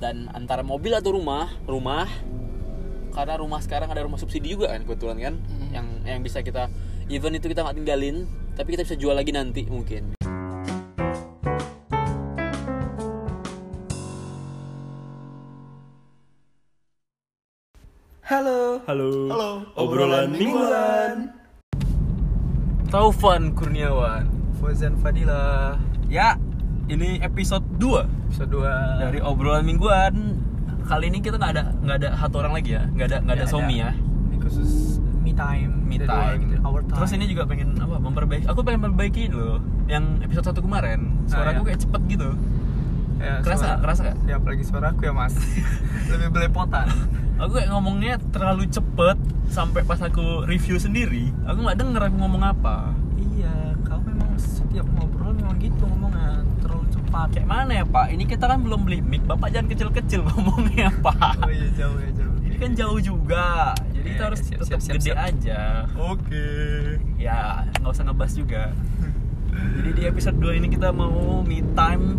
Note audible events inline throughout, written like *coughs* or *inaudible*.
dan antara mobil atau rumah rumah karena rumah sekarang ada rumah subsidi juga kan kebetulan kan Hmm. yang yang bisa kita even itu kita nggak tinggalin tapi kita bisa jual lagi nanti mungkin Halo. halo Halo. obrolan mingguan Taufan Kurniawan Fauzan Fadila. ya ini episode 2 Episode 2 dari obrolan mingguan kali ini kita nggak ada nggak ada satu orang lagi ya nggak ada nggak ada Nggak Somi ya Ini khusus me time. me Jadi time. Our time. Terus ini juga pengen apa memperbaiki. Aku pengen memperbaiki loh. Yang episode satu kemarin suara Ah, aku iya. kayak cepet gitu. ya, Kerasa suara-? Kerasa nggak? Ya apalagi suara aku ya mas. *laughs* Lebih belepotan. Aku kayak ngomongnya terlalu cepet sampai pas aku review sendiri, aku nggak denger aku ngomong apa. iya, kau memang setiap ngobrol cepat. Kayak mana ya Pak? Ini kita kan belum beli mic. Bapak jangan kecil-kecil *laughs* ngomongnya Pak. Oh iya jauh ya jauh. Ini kan jauh juga. Jadi Iya, kita harus siap, tetap siap, siap, gede siap. aja. Oke. Ya nggak usah ngebas juga. Jadi di episode 2 ini kita mau me time,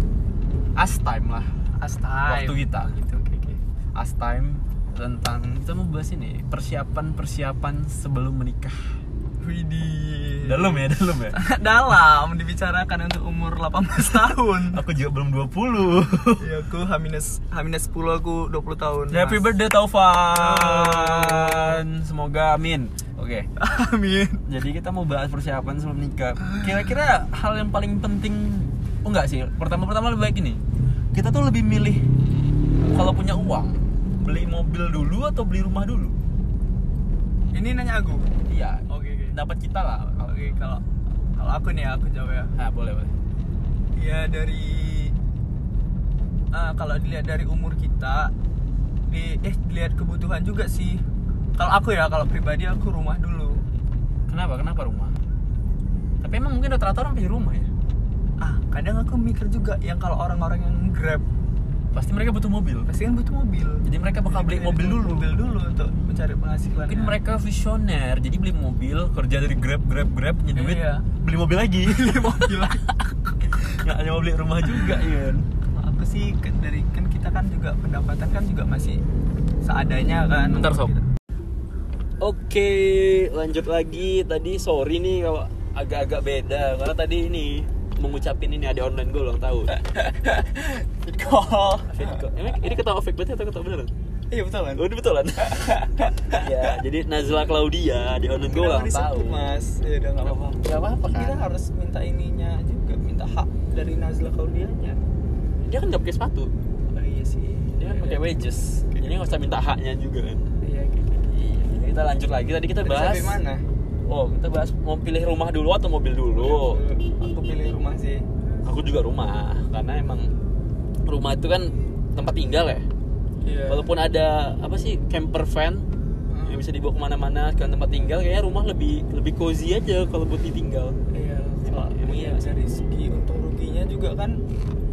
us time lah. Astai. Waktu kita. Gitu, oke oke. Us time tentang kita mau bahas ini persiapan persiapan sebelum menikah. Widih. Dalam ya, dalam ya. *laughs* Dalam dibicarakan untuk umur 18 *laughs* tahun. Aku juga belum 20. ya aku H-, H-10 aku 20 tahun. Happy Mas. birthday Taufan. Semoga amin. Oke. Amin. Jadi kita mau bahas persiapan sebelum nikah. Kira-kira hal yang paling penting Oh enggak sih. Pertama-pertama lebih baik ini. Kita tuh lebih milih kalau punya uang beli mobil dulu atau beli rumah dulu? Ini nanya aku. Iya. Dapat kita lah. Oke kalau kalau aku nih aku jawab ya. Nah, boleh, boleh. Ya dari ah, kalau dilihat dari umur kita di eh dilihat kebutuhan juga sih. Kalau aku ya kalau pribadi aku rumah dulu. Kenapa? Kenapa rumah? Tapi emang mungkin rata-rata orang pilih rumah ya. Ah, kadang aku mikir juga yang kalau orang-orang yang Grab Pasti mereka butuh mobil. pasti kan butuh mobil. Jadi mereka bakal beli mobil dulu. Mobil dulu untuk mencari penghasilan. Mungkin mereka visioner, jadi beli mobil, kerja dari Grab, Grab, Grab, punya duit, Iya. beli mobil lagi. *laughs* beli mobil. *laughs* Nggak hanya mau beli rumah juga, ya. Aku sih ke- dari kan kita kan juga pendapatan kan juga masih seadanya kan. Bentar, Sob. Kita- Oke, lanjut lagi. Tadi sorry nih kalau agak-agak beda karena tadi ini mengucapin ini ada online gue ulang tahun. Call. Fake call. Emang ini ketawa fake berarti atau ketawa beneran? Iya betul kan? Oh, ini betulan. *laughs* ya, jadi Nazla Claudia di online gue ulang tahun. mas. Ya udah nggak apa-apa. Gak apa-apa Kita kan? harus minta ininya juga, minta hak dari Nazla Klaudianya. Dia kan nggak pakai sepatu. Oh iya sih. Dia kan pakai wedges. Jadi nggak usah minta haknya juga kan. Iya gitu. Iya, kita lanjut lagi. Tadi kita bahas sampai mana? Oh, kita bahas mau pilih rumah dulu atau mobil dulu. Aku pilih rumah sih. Aku juga rumah karena emang rumah itu kan tempat tinggal ya. Iya. Walaupun ada apa sih camper van Hmm. yang bisa dibawa ke mana-mana ke tempat tinggal, kayaknya rumah lebih lebih cozy aja kalau buat ditinggal. Iya, Emang- kalau emang iya dari segi untung ruginya juga kan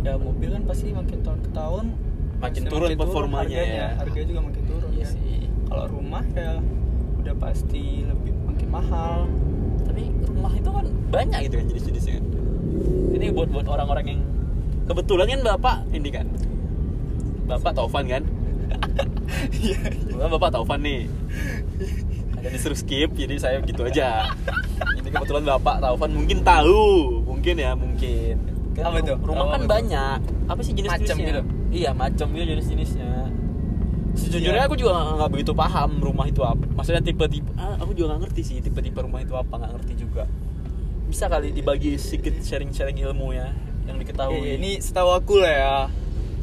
ya mobil kan pasti makin tahun ke tahun Makin turun performanya harganya, ya. harga juga makin turun Iya kan. sih. Kalau rumah ya udah pasti lebih makin mahal. Tapi rumah itu kan banyak gitu kan jenis-jenisnya. kan. Ini buat buat orang-orang yang kebetulan kan bapak ini kan. Bapak Taufan kan? *laughs* Iya. Kebetulan bapak Taufan nih. Ada disuruh skip, jadi saya gitu aja. Ini kebetulan bapak Taufan mungkin tahu, mungkin ya mungkin. Kan Apa tuh? Rumah Apa kan tuh? banyak. Apa sih jenis-jenisnya? Macem gitu? Iya, macam gitu jenis-jenisnya. Sejujurnya Iya. aku juga nggak nggak begitu paham rumah itu apa. Maksudnya tipe-tipe, ah, aku juga nggak ngerti sih tipe-tipe rumah itu apa, nggak ngerti juga. Bisa kali dibagi sedikit sharing-sharing ilmu ya yang diketahui. Iya, ini setahu aku lah ya. Ya,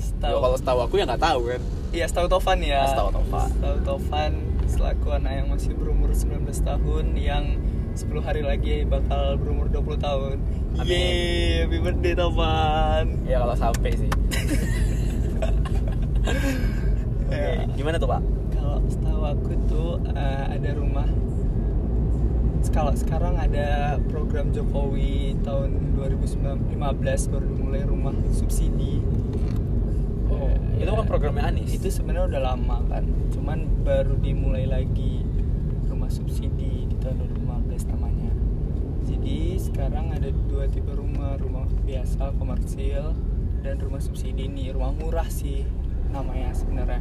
Setahu kalau setahu aku ya nggak tahu kan. Iya, setahu Tovan ya. Setahu Tovan. Setahu Tovan selaku anak yang masih berumur 19 tahun yang 10 hari lagi bakal berumur 20 tahun. Amin. Yeay, happy birthday Tovan. Ya kalau sampai sih. Oke, Ya. Gimana tuh pak? Kalau setahu aku tuh eh, ada rumah kalau sekarang ada program Jokowi tahun 2015 baru dimulai rumah subsidi. Oh, itu kan programnya Anies. Itu sebenarnya udah lama kan, cuman baru dimulai lagi rumah subsidi di tahun 2015 namanya. Jadi sekarang ada dua tipe rumah, rumah biasa komersil dan rumah subsidi nih, rumah murah sih namanya sebenarnya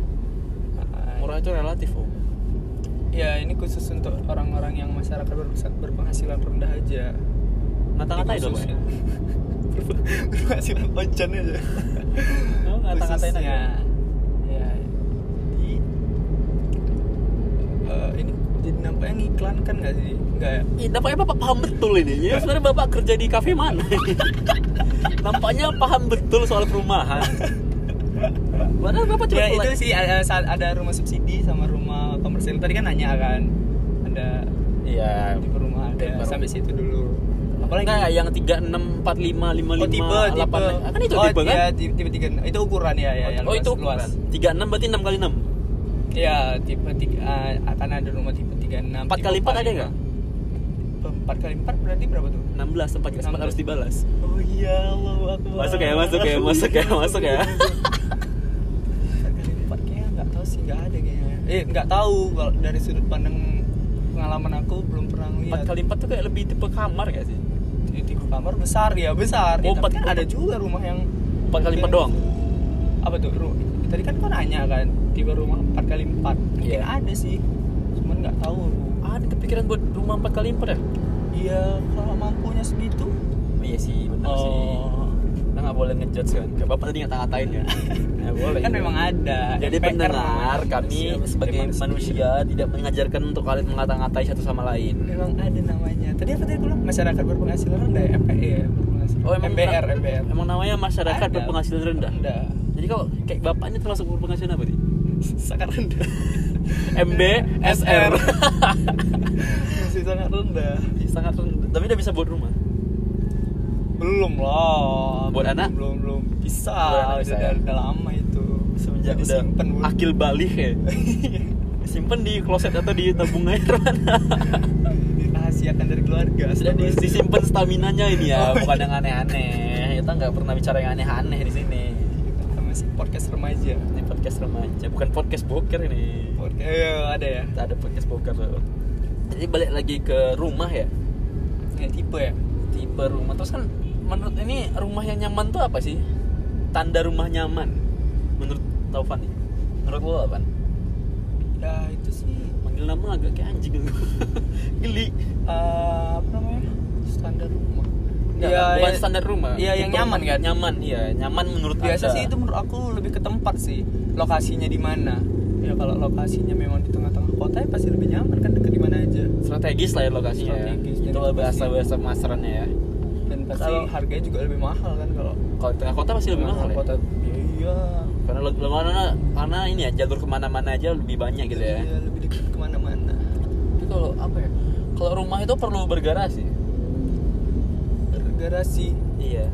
murah itu relatif om ya ini khusus untuk orang-orang yang masyarakat ber- berpenghasilan rendah aja ngata-ngatain dong Khususnya. *laughs* Pak? berpenghasilan ojan aja Oh, ngata-ngatain aja ya di eh, ini jadi nampaknya ngiklan kan nggak sih nggak ya nampaknya bapak paham betul ini. Ya, sebenarnya bapak kerja di kafe mana? *laughs* nampaknya paham betul soal perumahan. Padahal bapak cuma ya itu sih ada, saat ada rumah subsidi sama rumah komersial tadi kan nanya kan ada Iya. tipe rumah ada Tipe sampai situ dulu apalagi Enggak, yang 36, 45, 55, oh tipe tipe 8. Kan itu oh, tipe kan? iya, tipe, tipe tiga itu ukuran ya ya, yang oh, luas, itu luas. ukuran. 36 berarti 6 kali 6. ya tipe tiga ah, akan ada rumah tipe 36 4 kali 4 ada enggak? 4 kali 4 berarti berapa tuh 16 tempat kita 16. harus dibalas. oh iya Allah aku Masuk ya, masuk ya, masuk ya, masuk ya. 4 kali 4 kayaknya nggak tahu sih nggak ada kayaknya eh nggak tahu kalau dari sudut pandang pengalaman aku belum pernah 4 lihat kali 4 tuh kayak lebih tipe kamar gak sih? tipe kamar besar ya besar Oh, ya, tapi empat- kan ada juga rumah yang 4 kali 4 doang. apa tuh ru- tadi kan kau nanya kan tipe rumah 4 kali 4 mungkin Iya. ada sih cuman nggak tahu. Ada kepikiran buat rumah 4 kali 4 ya? iya kalau mampunya segitu Iya sih, benar sih. oh Kita nggak boleh ngejudge kan. Kayak bapak tadi ngata-ngatain ya. *laughs* Ya boleh. kan memang ada Jadi pendengar, kami manusia, sebagai manusia. manusia tidak mengajarkan untuk kalian mengata-ngatai satu sama lain. memang ada namanya tadi apa tadi bilang masyarakat berpenghasilan rendah ya MPE ya berpenghasilan Oh, emang MBR MBR Emang namanya masyarakat Ada. berpenghasilan rendah. rendah Jadi kalau kayak bapak ini termasuk berpenghasilan apa sih? *laughs* sangat rendah MB SR. *laughs* masih sangat rendah Sangat rendah. Tapi udah bisa buat rumah. Belum lah Buat belum, anak? belum belum bisa anak udah, bisa, udah, ya? udah lama itu Semenjak Udah udah disimpan, Bu. akil balik ya. *laughs* Simpen di kloset atau di tabung air mana? dirahasiakan dari keluarga Sudah di- disimpan stamina-nya ini ya, Oh, bukan iya. yang aneh-aneh. Kita nggak pernah bicara yang aneh-aneh di sini. Masih podcast remaja Ini podcast remaja, bukan podcast boker ini. podcast eh, ada ya Kita ada podcast boker. Jadi balik lagi ke rumah ya. yang tipe ya Tipe rumah terus kan menurut ini rumah yang nyaman tuh apa sih? Tanda rumah nyaman menurut Taufan nih. Menurut lo apa? ya itu sih Manggil nama agak kayak anjing. *laughs* Geli. eh, apa namanya standar rumah Nggak, Iya, bukan ya- standar rumah. iya yang nyaman kan Nyaman, iya. Nyaman menurut biasa Anda. sih itu menurut aku lebih ke tempat sih lokasinya di mana ya kalau lokasinya memang di tengah-tengah kota ya pasti lebih nyaman kan deket di mana aja strategis lah ya lokasinya ya. Strategis, Itu jadi lah pasti- bahasa-bahasa masterannya ya. Pasti Kalau- harganya juga lebih mahal kan kalau Kalau di tengah kota pasti lebih mahal ya. kota iya Karena lo- karena karena ini ya jalur ke mana-mana aja lebih banyak gitu ya. Iya, lebih dekat ke mana-mana Tapi kalau apa ya? Kalau rumah itu perlu bergarasi. garasi Iya.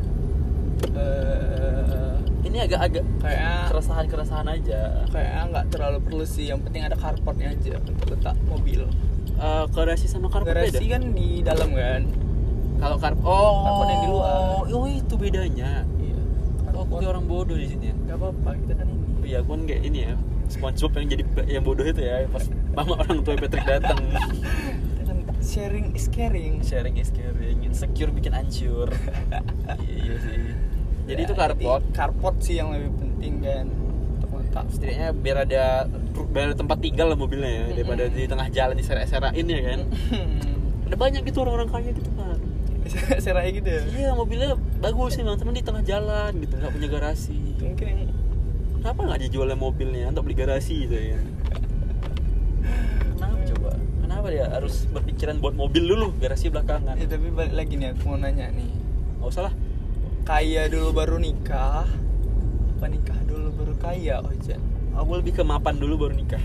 eh Ini agak-agak kayaknya keresahan-keresahan aja. kayaknya nggak terlalu perlu sih yang penting ada carportnya aja untuk letak mobil Eh, garasi sama karpet garasi beda. kan di dalam kan Kalau karpet oh, Karpet yang di luar. Oh, itu bedanya. iya. Oh, aku orang bodoh di sini ya. nggak apa-apa kita kan ini. Iya, aku kan kayak ini ya. SpongeBob yang jadi yang bodoh itu ya pas mama orang tua Patrick datang. kan sharing is caring. Sharing is caring insecure bikin hancur. Iya sih. Jadi Ya, itu carport carport sih yang lebih penting kan untuk letak setidaknya biar ada biar ada tempat tinggal lah mobilnya ya daripada di tengah jalan di serak-serakin ya kan. Ada banyak gitu orang-orang kaya gitu *laughs* serai gitu ya? Iya mobilnya bagus sih bang cuman di tengah jalan gitu nggak punya garasi. Mungkin. Yang kenapa nggak dijualnya mobilnya untuk beli garasi gitu ya? Kenapa coba? Kenapa dia harus berpikiran buat mobil dulu garasi belakangan? Ya, tapi balik lagi nih aku mau nanya nih. Nggak usah lah. Kaya dulu baru nikah? Apa nikah dulu baru kaya oh Jan aku lebih ke mapan dulu baru nikah.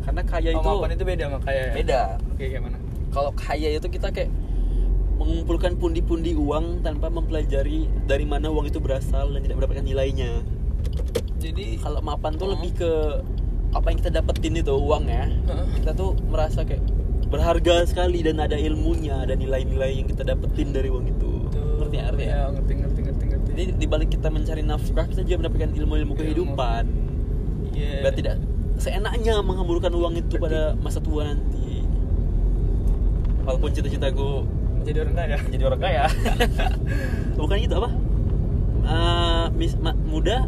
Karena kaya oh, itu mapan itu beda sama kaya ya? beda. Oke gimana kalau kaya itu kita kayak mengumpulkan pundi-pundi uang tanpa mempelajari dari mana uang itu berasal dan tidak mendapatkan nilainya. Jadi kalau mapan tuh Hmm. lebih ke apa yang kita dapetin itu uang ya. Heeh. kita tuh merasa kayak berharga sekali dan ada ilmunya ada nilai-nilai yang kita dapetin dari uang itu. Tuh, ngerti ya ngerti ya ya ngerti ngerti ngerti ngerti. Jadi dibalik kita mencari nafkah kita juga mendapatkan ilmu-ilmu kehidupan. Iya. biar tidak seenaknya menghamburkan uang itu pada masa tua nanti. Walaupun cita-citaku jadi orang kaya. Menjadi orang kaya. *laughs* Bukan gitu apa? Eh, mis, ma- muda.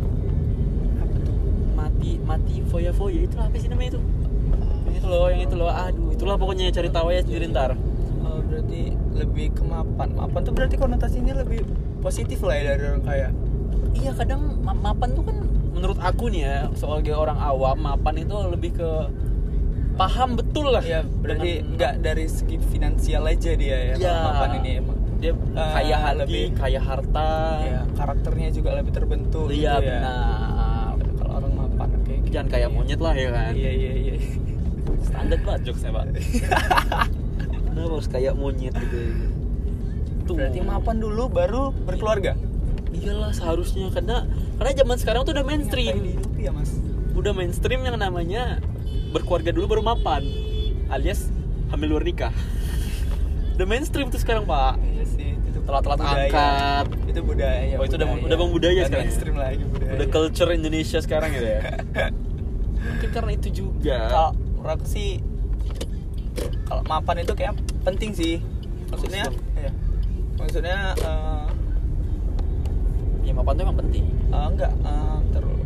Apa tuh? Mati mati foya foya. Itu apa sih namanya itu? Yang itu loh yang itu loh. Aduh itulah pokoknya cari tahu ya sendiri ntar. Oh, berarti lebih ke mapan. Mapan tuh berarti konotasinya lebih positif lah ya dari orang kaya. iya kadang ma- mapan tuh kan menurut aku nih ya sebagai orang awam mapan itu lebih ke paham betul lah Ya, berarti nggak dari segi finansial aja dia ya. Iya. kalau Mapan ini emang. dia Eh, kaya hati lebih- kaya harta Ya, karakternya juga lebih terbentuk iya gitu ya. benar Kalau orang mapan oke. oke. jangan kayak monyet lah ya kan Iya, iya, iya. standar banget jokesnya pak *laughs* Kenapa harus kayak monyet gitu Tuh. Berarti mapan dulu baru berkeluarga. iyalah seharusnya karena karena zaman sekarang tuh udah mainstream ya, Mas? udah mainstream yang namanya berkeluarga dulu baru mapan alias hamil luar nikah udah mainstream tuh sekarang pak Iya sih, itu Telat-telat budaya. angkat. Itu budaya. Oh, itu udah- udah bang budaya Bukan sekarang ya? Mainstream lagi budaya. udah culture Indonesia sekarang gitu ya *laughs* mungkin karena itu juga kalau menurut aku sih kalau mapan itu kayak penting sih maksudnya ya, maksudnya eh, ya mapan tuh emang penting eh, enggak eh, bentar dulu.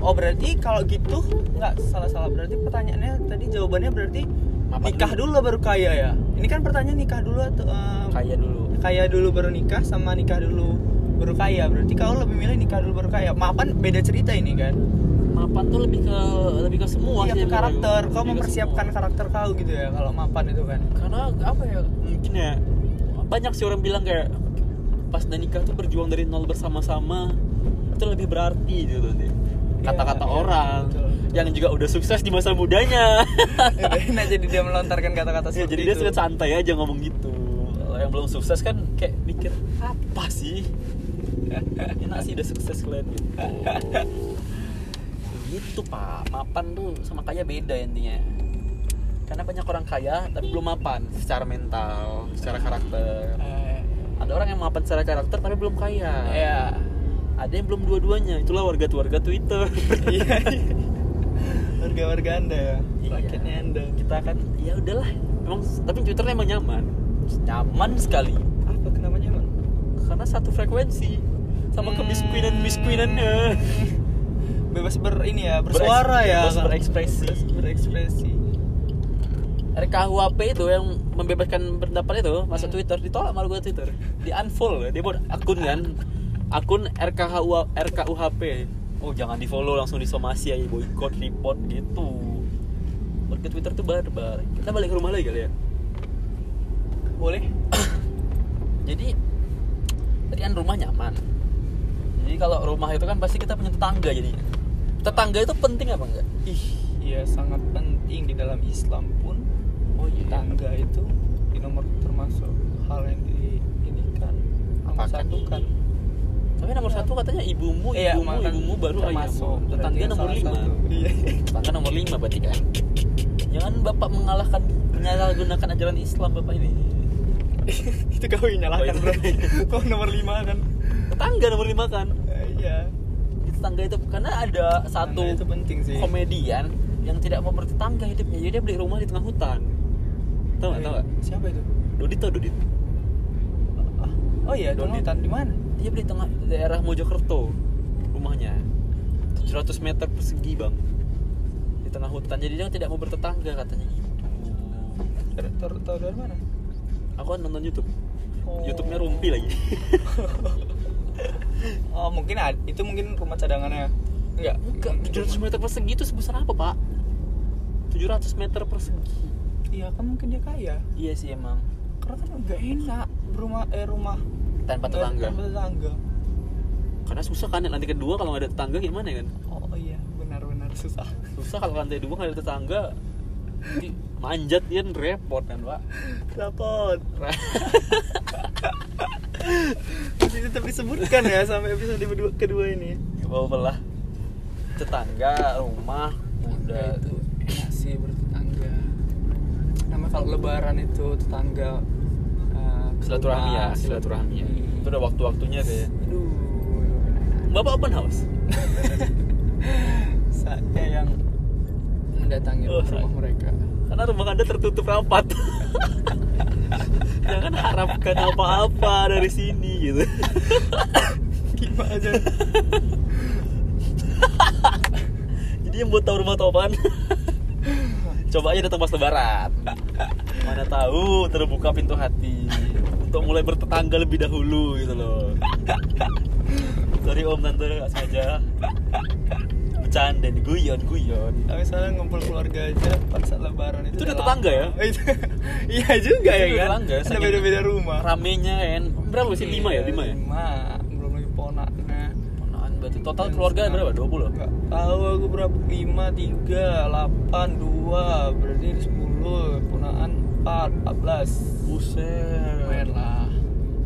Oh berarti kalau gitu enggak salah salah berarti pertanyaannya tadi jawabannya berarti Mapan nikah dulu. dulu. baru kaya ya? Ini kan pertanyaan nikah dulu atau eh, kaya dulu. kaya dulu baru nikah sama nikah dulu baru kaya. Berarti kau lebih milih nikah dulu baru kaya. Mapan beda cerita ini kan? Mapan tuh lebih ke lebih ke semua iya sih ke karakter. kau mempersiapkan semua. karakter kau gitu ya kalau mapan itu kan? Karena apa ya mungkin ya banyak sih orang bilang kayak pas udah nikah tuh berjuang dari nol bersama-sama itu lebih berarti gitu nih kata-kata Iya, iya, orang betul. yang juga udah sukses di masa mudanya. Nah jadi dia melontarkan kata-kata ya, jadi dia itu. suka santai aja ngomong gitu. Kalau yang belum sukses kan kayak mikir apa sih? *laughs* Enak sih udah sukses kalian gitu. *laughs* Gitu pak. Mapan tuh sama kaya beda intinya. Karena banyak orang kaya tapi belum mapan secara mental secara karakter. Eh, ada orang yang mapan secara karakter tapi belum kaya. Ya ada yang belum dua-duanya. Itulah warga warga Twitter. *laughs* Iya. *laughs* Warga-warga anda ya. Iya. rakyatnya anda. Kita kan ya udahlah. Emang tapi Twitter emang nyaman. Nyaman sekali. Apa kenapa nyaman? Karena satu frekuensi. Sama Hmm. kemiskinan miskinannya *laughs* bebas ber ini ya bersuara ya. bebas berekspresi. Bebas berekspresi. RKUHP itu yang membebaskan pendapat itu Hmm. masuk Twitter ditolak malu gue Twitter. Di unfollow dia buat akun kan akun RKHU RKUHP oh jangan di follow langsung disomasi aja boykot report gitu. Warga Twitter tuh barbar. Kita balik ke rumah lagi kali ya? Boleh. *coughs* Jadi tadi kan rumah nyaman. Jadi kalau rumah itu kan pasti kita punya tetangga jadi. Tetangga itu penting apa enggak? Ih iya sangat penting di dalam Islam pun oh tangga itu di nomor termasuk hal yang di ini kan satu kan tapi nomor satu katanya ibumu Iya, ibumu ibumu baru termasuk. Ayahmu Berarti tetangga nomor lima. iya. Tetangga nomor lima berarti kan. Jangan bapak mengalahkan menyalahgunakan ajaran Islam bapak ini. *laughs* Itu kau yang nyalahkan Oh, bro iya. kau nomor lima kan? Tetangga nomor lima kan? Iya. Tetangga itu karena ada satu itu penting sih. komedian yang tidak mau bertetangga hidupnya. Jadi dia beli rumah di tengah hutan. Tahu nggak tahu siapa itu? Dodit tau Dodit Ah, oh iya Dodit. Donald di mana dia beli tengah daerah Mojokerto rumahnya. 700 meter persegi bang. Di tengah hutan. Jadi dia tidak mau bertetangga katanya. Gitu Tahu- dari mana? Aku kan nonton YouTube. Oh. YouTube-nya rumpi lagi. *laughs* Oh mungkin itu mungkin rumah cadangannya. Enggak. Enggak 700 meter persegi itu sebesar apa pak? 700 meter persegi. Iya kan mungkin dia kaya. Iya sih emang. Karena kan enggak enak rumah eh rumah tanpa tetangga tanpa tetangga. karena susah kan nanti kedua kalau nggak ada tetangga gimana kan? Oh iya benar-benar susah. Susah kalau lantai dua nggak ada tetangga. Manjat dia repot kan pak? Rapot *laughs* Masih tetap disebutkan ya sampai episode kedua, kedua ini. Apa-apa lah Tetangga, rumah, udah. itu enak sih bertetangga. Namanya kalau lebaran itu tetangga Silaturahmi ya, silaturahmi ya. Itu udah waktu-waktunya deh. Aduh. Bapak open house? *laughs* saatnya yang mendatangi Oh, rumah mereka. Karena rumah anda tertutup rapat. Jangan harapkan apa-apa dari sini gitu. Gimana aja? Dia buat tahu rumah topan. Coba aja datang pas lebaran. Mana tahu terbuka pintu hati untuk mulai bertetangga lebih dahulu gitu loh. *laughs* Sorry om tante nggak sengaja. Bercanda nih guyon guyon. Tapi soalnya ngumpul keluarga aja saat lebaran itu Itu udah tetangga ya? *laughs* Itu- Iya juga ya Itu kan tetangga, Ada saking- beda-beda rumah Ramenya kan berapa sih? Lima ya? Iya, Lima ya? Lima Belum lagi ponaknya Ponaan berarti total keluarga berapa? 20? Gak tahu aku berapa lima tiga delapan dua berarti sepuluh punaan empat empat belas Buset. lumayan lah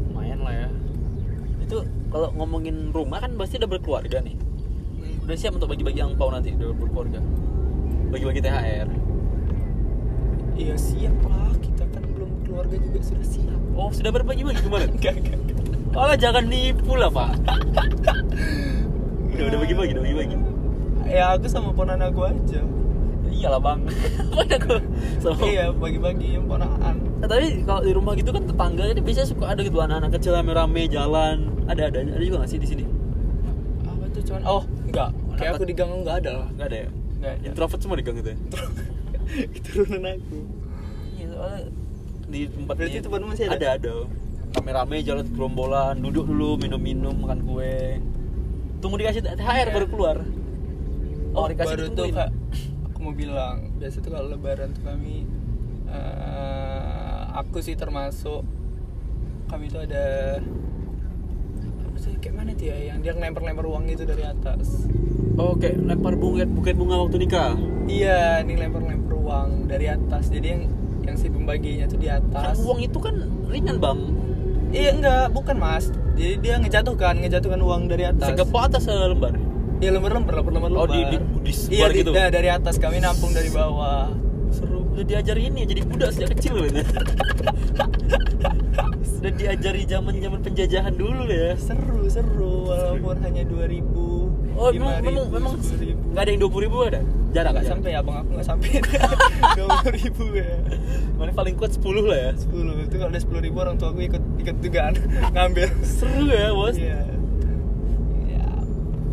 Lumayan lah ya. Itu kalau ngomongin rumah kan pasti udah berkeluarga nih. Udah siap untuk bagi-bagi angpau nanti udah berkeluarga. Bagi-bagi THR. iya siap lah kita kan belum keluarga juga sudah siap Oh, sudah berbagi-bagi kemarin? *laughs* enggak enggak. Oh, jangan nipu lah, Pak. *laughs* udah, udah bagi-bagi, udah bagi-bagi. ya aku sama ponan aku aja Iyalah, Bang. *laughs* Mana aku sama iya bagi-bagi yang ponakan Nah, tapi kalau di rumah gitu kan tetangga ini biasanya suka ada gitu anak-anak kecil rame-rame jalan. Ada ada ada juga nggak sih di sini? apa tuh cuman oh enggak kayak aku di gang enggak ada lah Nggak ada ya? enggak ada Introvert semua di gang itu ya? *laughs* keturunan aku Iya, soalnya di tempat Berarti tempatmu masih ada? Ada, ada. Rame-rame jalan gerombolan, duduk dulu, minum-minum, makan kue. Tunggu dikasih THR Iya. baru keluar. Oh, dikasih baru tuh mau bilang biasa tuh kalau lebaran tuh kami eh, aku sih termasuk kami tuh ada apa sih kayak mana tuh ya yang dia ngelempar-lempar uang gitu dari atas Oh, kayak lempar bunga buket bunga waktu nikah. iya ini lempar-lempar uang dari atas jadi yang yang si pembaginya tuh di Kan atas uang itu kan ringan, Bang. iya enggak bukan mas jadi dia ngejatuhkan ngejatuhkan uang dari atas Segepok atas selembar. Iya lembar-lembar, lembar-lembar Oh, di- di- disebar Iya, di- gitu? nah, dari atas kami nampung dari bawah. Seru. Udah diajari ini jadi budak sejak kecil loh. *laughs* Sudah diajari zaman-zaman penjajahan dulu ya. Seru, seru walaupun hanya 2000. Oh, memang memang memang 10.000. nggak ada yang dua puluh ribu ada? Jarang Nggak sampai ya, Bang aku nggak sampai *laughs* 20.000 ya. Mana paling kuat 10 lah ya. 10 itu kalau ada 10.000 orang tua aku ikut ikut juga *laughs* ngambil. Seru ya, Bos. Iya. Ya,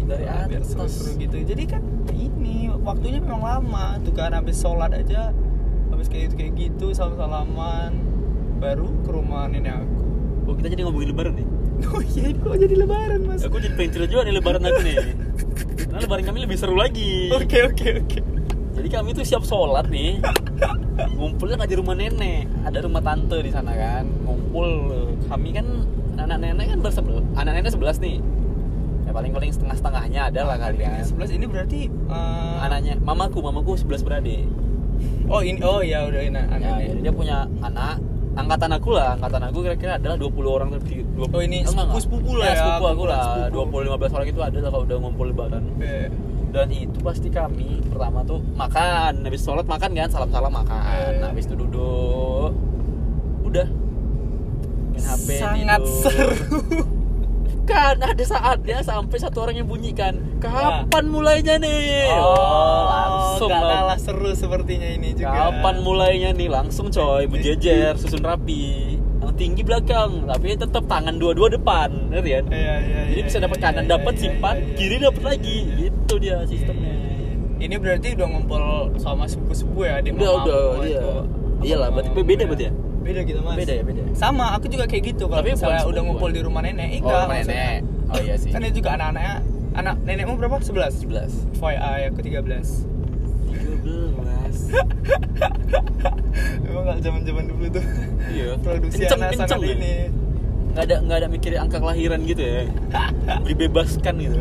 Dari atas. seru-seru gitu. Jadi kan ini waktunya memang lama. Tuh kan habis sholat aja habis kayak gitu kayak gitu salam-salaman baru ke rumah nenek aku. Oh, kita jadi ngomongin lebaran nih. *laughs* Oh iya, kok jadi lebaran mas? Aku jadi pengen cerita juga nih lebaran aku nih. *laughs* Karena lebaran kami lebih seru lagi. Oke oke oke. Jadi kami tuh siap sholat nih. Ngumpulnya nggak di rumah nenek, ada rumah tante di sana kan. Ngumpul. Kami kan anak nenek kan bersebelas, anak nenek sebelas nih. Ya paling paling setengah setengahnya ada lah kalian. 11 ini berarti eh, Anaknya, mamaku, mamaku sebelas beradik. Oh ini oh ya udah ini Ya, jadi dia punya anak angkatan aku lah angkatan aku kira-kira adalah 20 orang lebih 20, Oh, ini sepupu-sepupu lah ya, sepupu aku lah kumpulan 20 sepupu. 15 orang itu ada lah kalau udah ngumpul lebaran Oke. dan itu pasti kami pertama tuh makan habis sholat makan kan salam salam makan nah, habis itu duduk udah main HP Sangat tidur. seru. Kan ada saatnya sampai satu orang yang bunyikan kapan mulainya nih Oh, langsung nggak Bang. kalah seru sepertinya ini juga. Kapan mulainya nih? Langsung coy, berjejer, susun rapi. Yang tinggi belakang, tapi tetap tangan dua-dua depan, ngerti kan? Iya iya. Jadi iya, bisa dapat iya, kanan dapat simpan, kiri dapat lagi. Gitu dia sistemnya. Ini berarti udah ngumpul sama sepupu-sepupu ya di Udah, udah, itu. iya. Iyalah, berarti beda berarti ya? Beda gitu mas. Beda ya, beda. Sama, aku juga kayak gitu kalau misalnya udah ngumpul di rumah nenek. Oh, enggak, rumah maksudnya. nenek. Oh iya sih. Kan itu juga anak-anaknya. Anak nenekmu berapa? 11? 11. FYI aku 13 13. Emang gak zaman-zaman dulu tuh Iya. Produksi Kenceng, anak sangat kenceng ya? ini Nggak ada nggak ada mikirin angka kelahiran gitu ya. Dibebaskan gitu.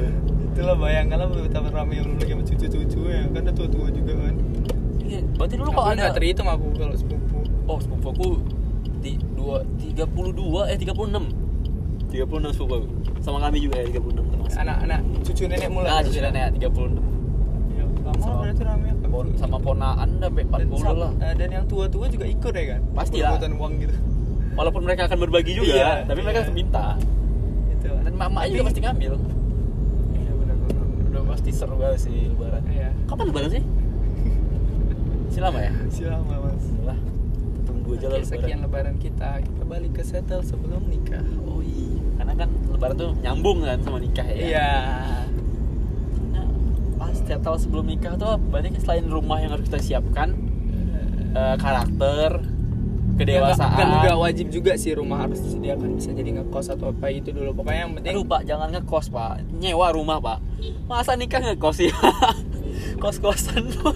Itulah bayangkan lah betapa ramai yang lagi sama cucu-cucu ya Kan udah tua-tua juga kan Iya, berarti dulu kalau ada nggak terhitung aku kalau sepupu Oh, sepupu aku dua tiga puluh dua eh tiga puluh enam tiga puluh enam sepupu aku sama kami juga ya tiga puluh enam termasuk. Anak-anak cucu nenek mulai Ah, cucu nenek tiga puluh enam Ya, Sama- berarti ramai Pon- sama ponaan sampai empat dan, puluh lah. eh, dan yang tua-tua juga ikut ya kan Pasti lah. Uang gitu Walaupun mereka akan berbagi juga, Iya, tapi mereka iya. minta. Itu lah Dan mama Tapi- juga pasti ngambil. Iya benar-benar Udah pasti seru banget sih lebaran. Iya Kapan lebaran sih? *laughs* Si lama ya? Silama mas Tunggu aja Oke, sekian lebaran. kita. Kita balik ke settle sebelum nikah. Oh iya. Karena kan lebaran tuh nyambung kan sama nikah ya. Iya. Nah, pasti settle sebelum nikah tuh kan selain rumah yang harus kita siapkan eh, karakter kedewasaan. Kan nggak wajib juga sih rumah harus disediakan. Bisa jadi ngekos atau apa itu dulu. Pokoknya yang penting Aduh pak, jangan ngekos pak. Nyewa rumah pak. Masa nikah ngekos ya? *laughs* Kos-kosan. tuh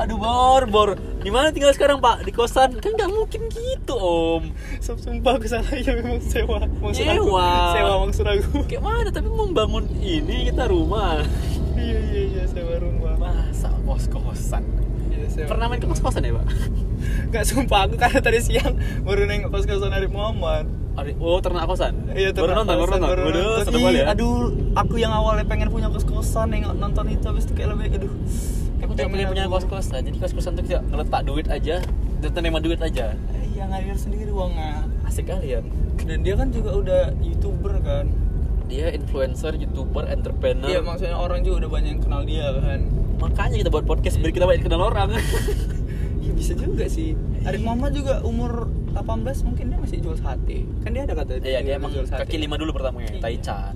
Aduh bor, bor Di mana tinggal sekarang pak? Di kosan? Kan nggak mungkin gitu om sumpah aku salah ya memang sewa Mang Suragu. Nyewa. sewa Mang Suragu Kayak mana? Tapi membangun ini kita rumah iya iya iya sewa rumah Masa kos-kosan? iya sewa Pernah main ke kos-kosan ya pak? Gak sumpah aku karena tadi siang baru nengok kos kosan Arif Muhammad Oh ternak kosan? Iya baru nonton, baru nonton sedap kali ya Aduh, aku yang awalnya pengen punya kos kosan nengok nonton itu habis itu kayak lebih aduh. Aku tuh pengen punya kos-kosan Jadi kos-kosan tuh kita ngeletak duit aja Dan terima duit aja Iya ngalir sendiri uangnya. Asik kali ya Dan dia kan juga udah youtuber kan. Dia influencer, youtuber, entrepreneur Iya maksudnya orang juga udah banyak yang kenal dia kan. Makanya kita buat podcast biar kita banyak kenal orang. Iya *laughs* bisa juga sih. Arif Muhammad juga umur 18 mungkin dia masih jual sate. Kan dia ada kata Iya dia emang jual sate. kaki lima dulu pertamanya, Iya. Taichan.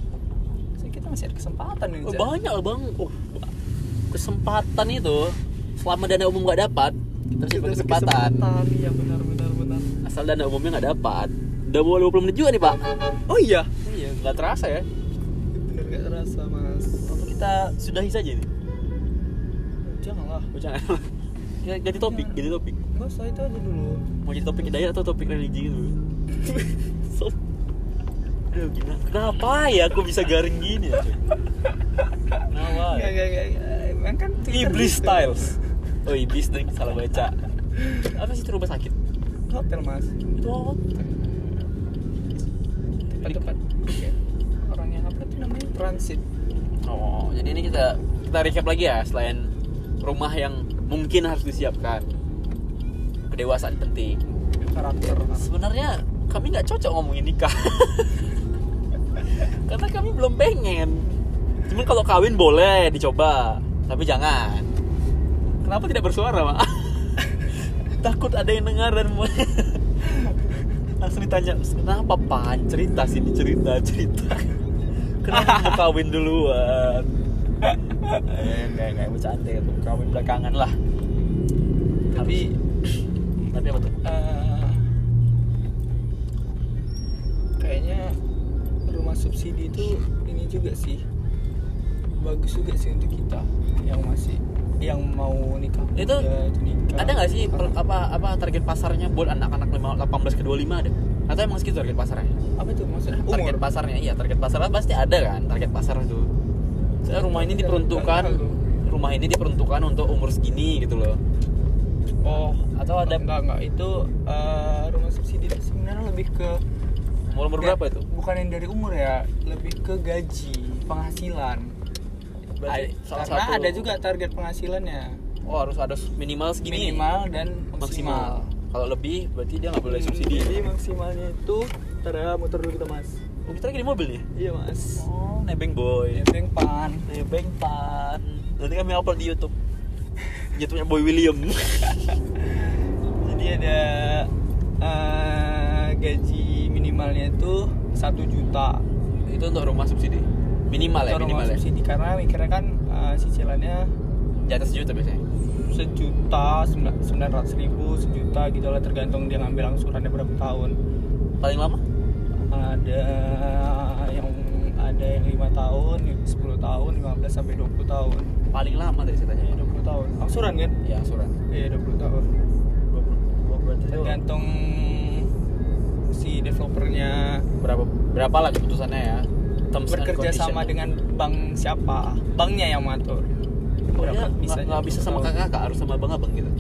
Kita masih ada kesempatan nih. Oh, banyak bang. Oh, kesempatan itu selama dana umum nggak dapat kita masih Kita ada berkesempatan. Iya benar benar benar. Asal dana umumnya nggak dapat. Udah mau 20 menit juga nih pak. Oh iya. Iya nggak terasa ya. Bener gak terasa mas. Apa kita sudahi saja nih? Janganlah. Oh, jangan. *laughs* Ya, ganti topik, ganti topik. Enggak usah itu aja dulu. Mau jadi topik hidayah atau topik religi gitu? *laughs* so, aduh gimana? Kenapa ya aku bisa garing gini ya? Kenapa? Gak, gak, gak, gak. Kan Twitter Iblis gitu. Styles. *laughs* Oh iblis deh salah baca. Apa sih itu rumah sakit? Hotel mas. Itu apa? Tempat-tempat. Orang yang apa tuh namanya transit. Oh jadi ini kita kita recap lagi ya selain rumah yang mungkin harus disiapkan. Kedewasaan penting. Karakter. Sebenarnya kami nggak cocok ngomongin nikah. *laughs* Karena kami belum pengen. Cuman kalau kawin boleh dicoba, tapi jangan. Kenapa tidak bersuara, Pak? *laughs* Takut ada yang dengar dan mau *laughs* langsung ditanya, kenapa pan cerita sini cerita cerita. *laughs* Kenapa mau kawin duluan? eh, enggak enggak bercanda kawin belakangan lah. Tapi Tapi apa tuh? eh, kayaknya rumah subsidi itu ini juga sih bagus juga sih untuk kita yang masih yang mau nikah Itu muda, itu nikah ada nggak sih per- apa apa target pasarnya buat anak-anak lima- 18 ke 25 ada? Atau emang segitu target pasarnya? apa tuh maksudnya Target umur pasarnya iya, target pasarnya pasti ada kan, target pasar itu. Saya rumah ini diperuntukkan rumah ini diperuntukkan untuk umur segini gitu loh. oh Atau ada enggak enggak itu eh, rumah subsidi itu sebenarnya lebih ke umur umur Ya, berapa itu? bukan yang dari umur ya lebih ke gaji penghasilan Berarti salah karena satu- ada juga target penghasilannya Oh harus ada minimal segini. minimal dan maksimal. maksimal, Kalau lebih berarti dia nggak boleh Hmm, subsidi. jadi maksimalnya itu ya muter dulu kita mas Oh, kita lagi di mobil nih. iya mas Oh, nebeng boy. nebeng pan Nebeng pan. Nanti kami upload di YouTube. YouTube-nya Boy William. *laughs* jadi ada eh, gaji minimalnya itu satu juta itu untuk rumah subsidi. Minimal ya, minimal ya. subsidi karena mikirnya kan eh, cicilannya Di atas sejuta biasanya. sejuta sembilan ratus ribu sejuta gitu lah tergantung dia ngambil angsurannya berapa tahun Paling lama? ada yang ada yang lima tahun 10 tahun 15 sampai 20 tahun Paling lama dari saya tanya. ya 20 tahun angsuran kan Ya, asuran. iya 20 tahun 20. Oh, berarti itu tergantung si developernya berapa berapa lah keputusannya ya? Terms and bekerja sama dengan bank siapa banknya yang mengatur Oh, berapa dia bisanya nggak- bisa sama tahun. kakak, harus sama abang-abang gitu.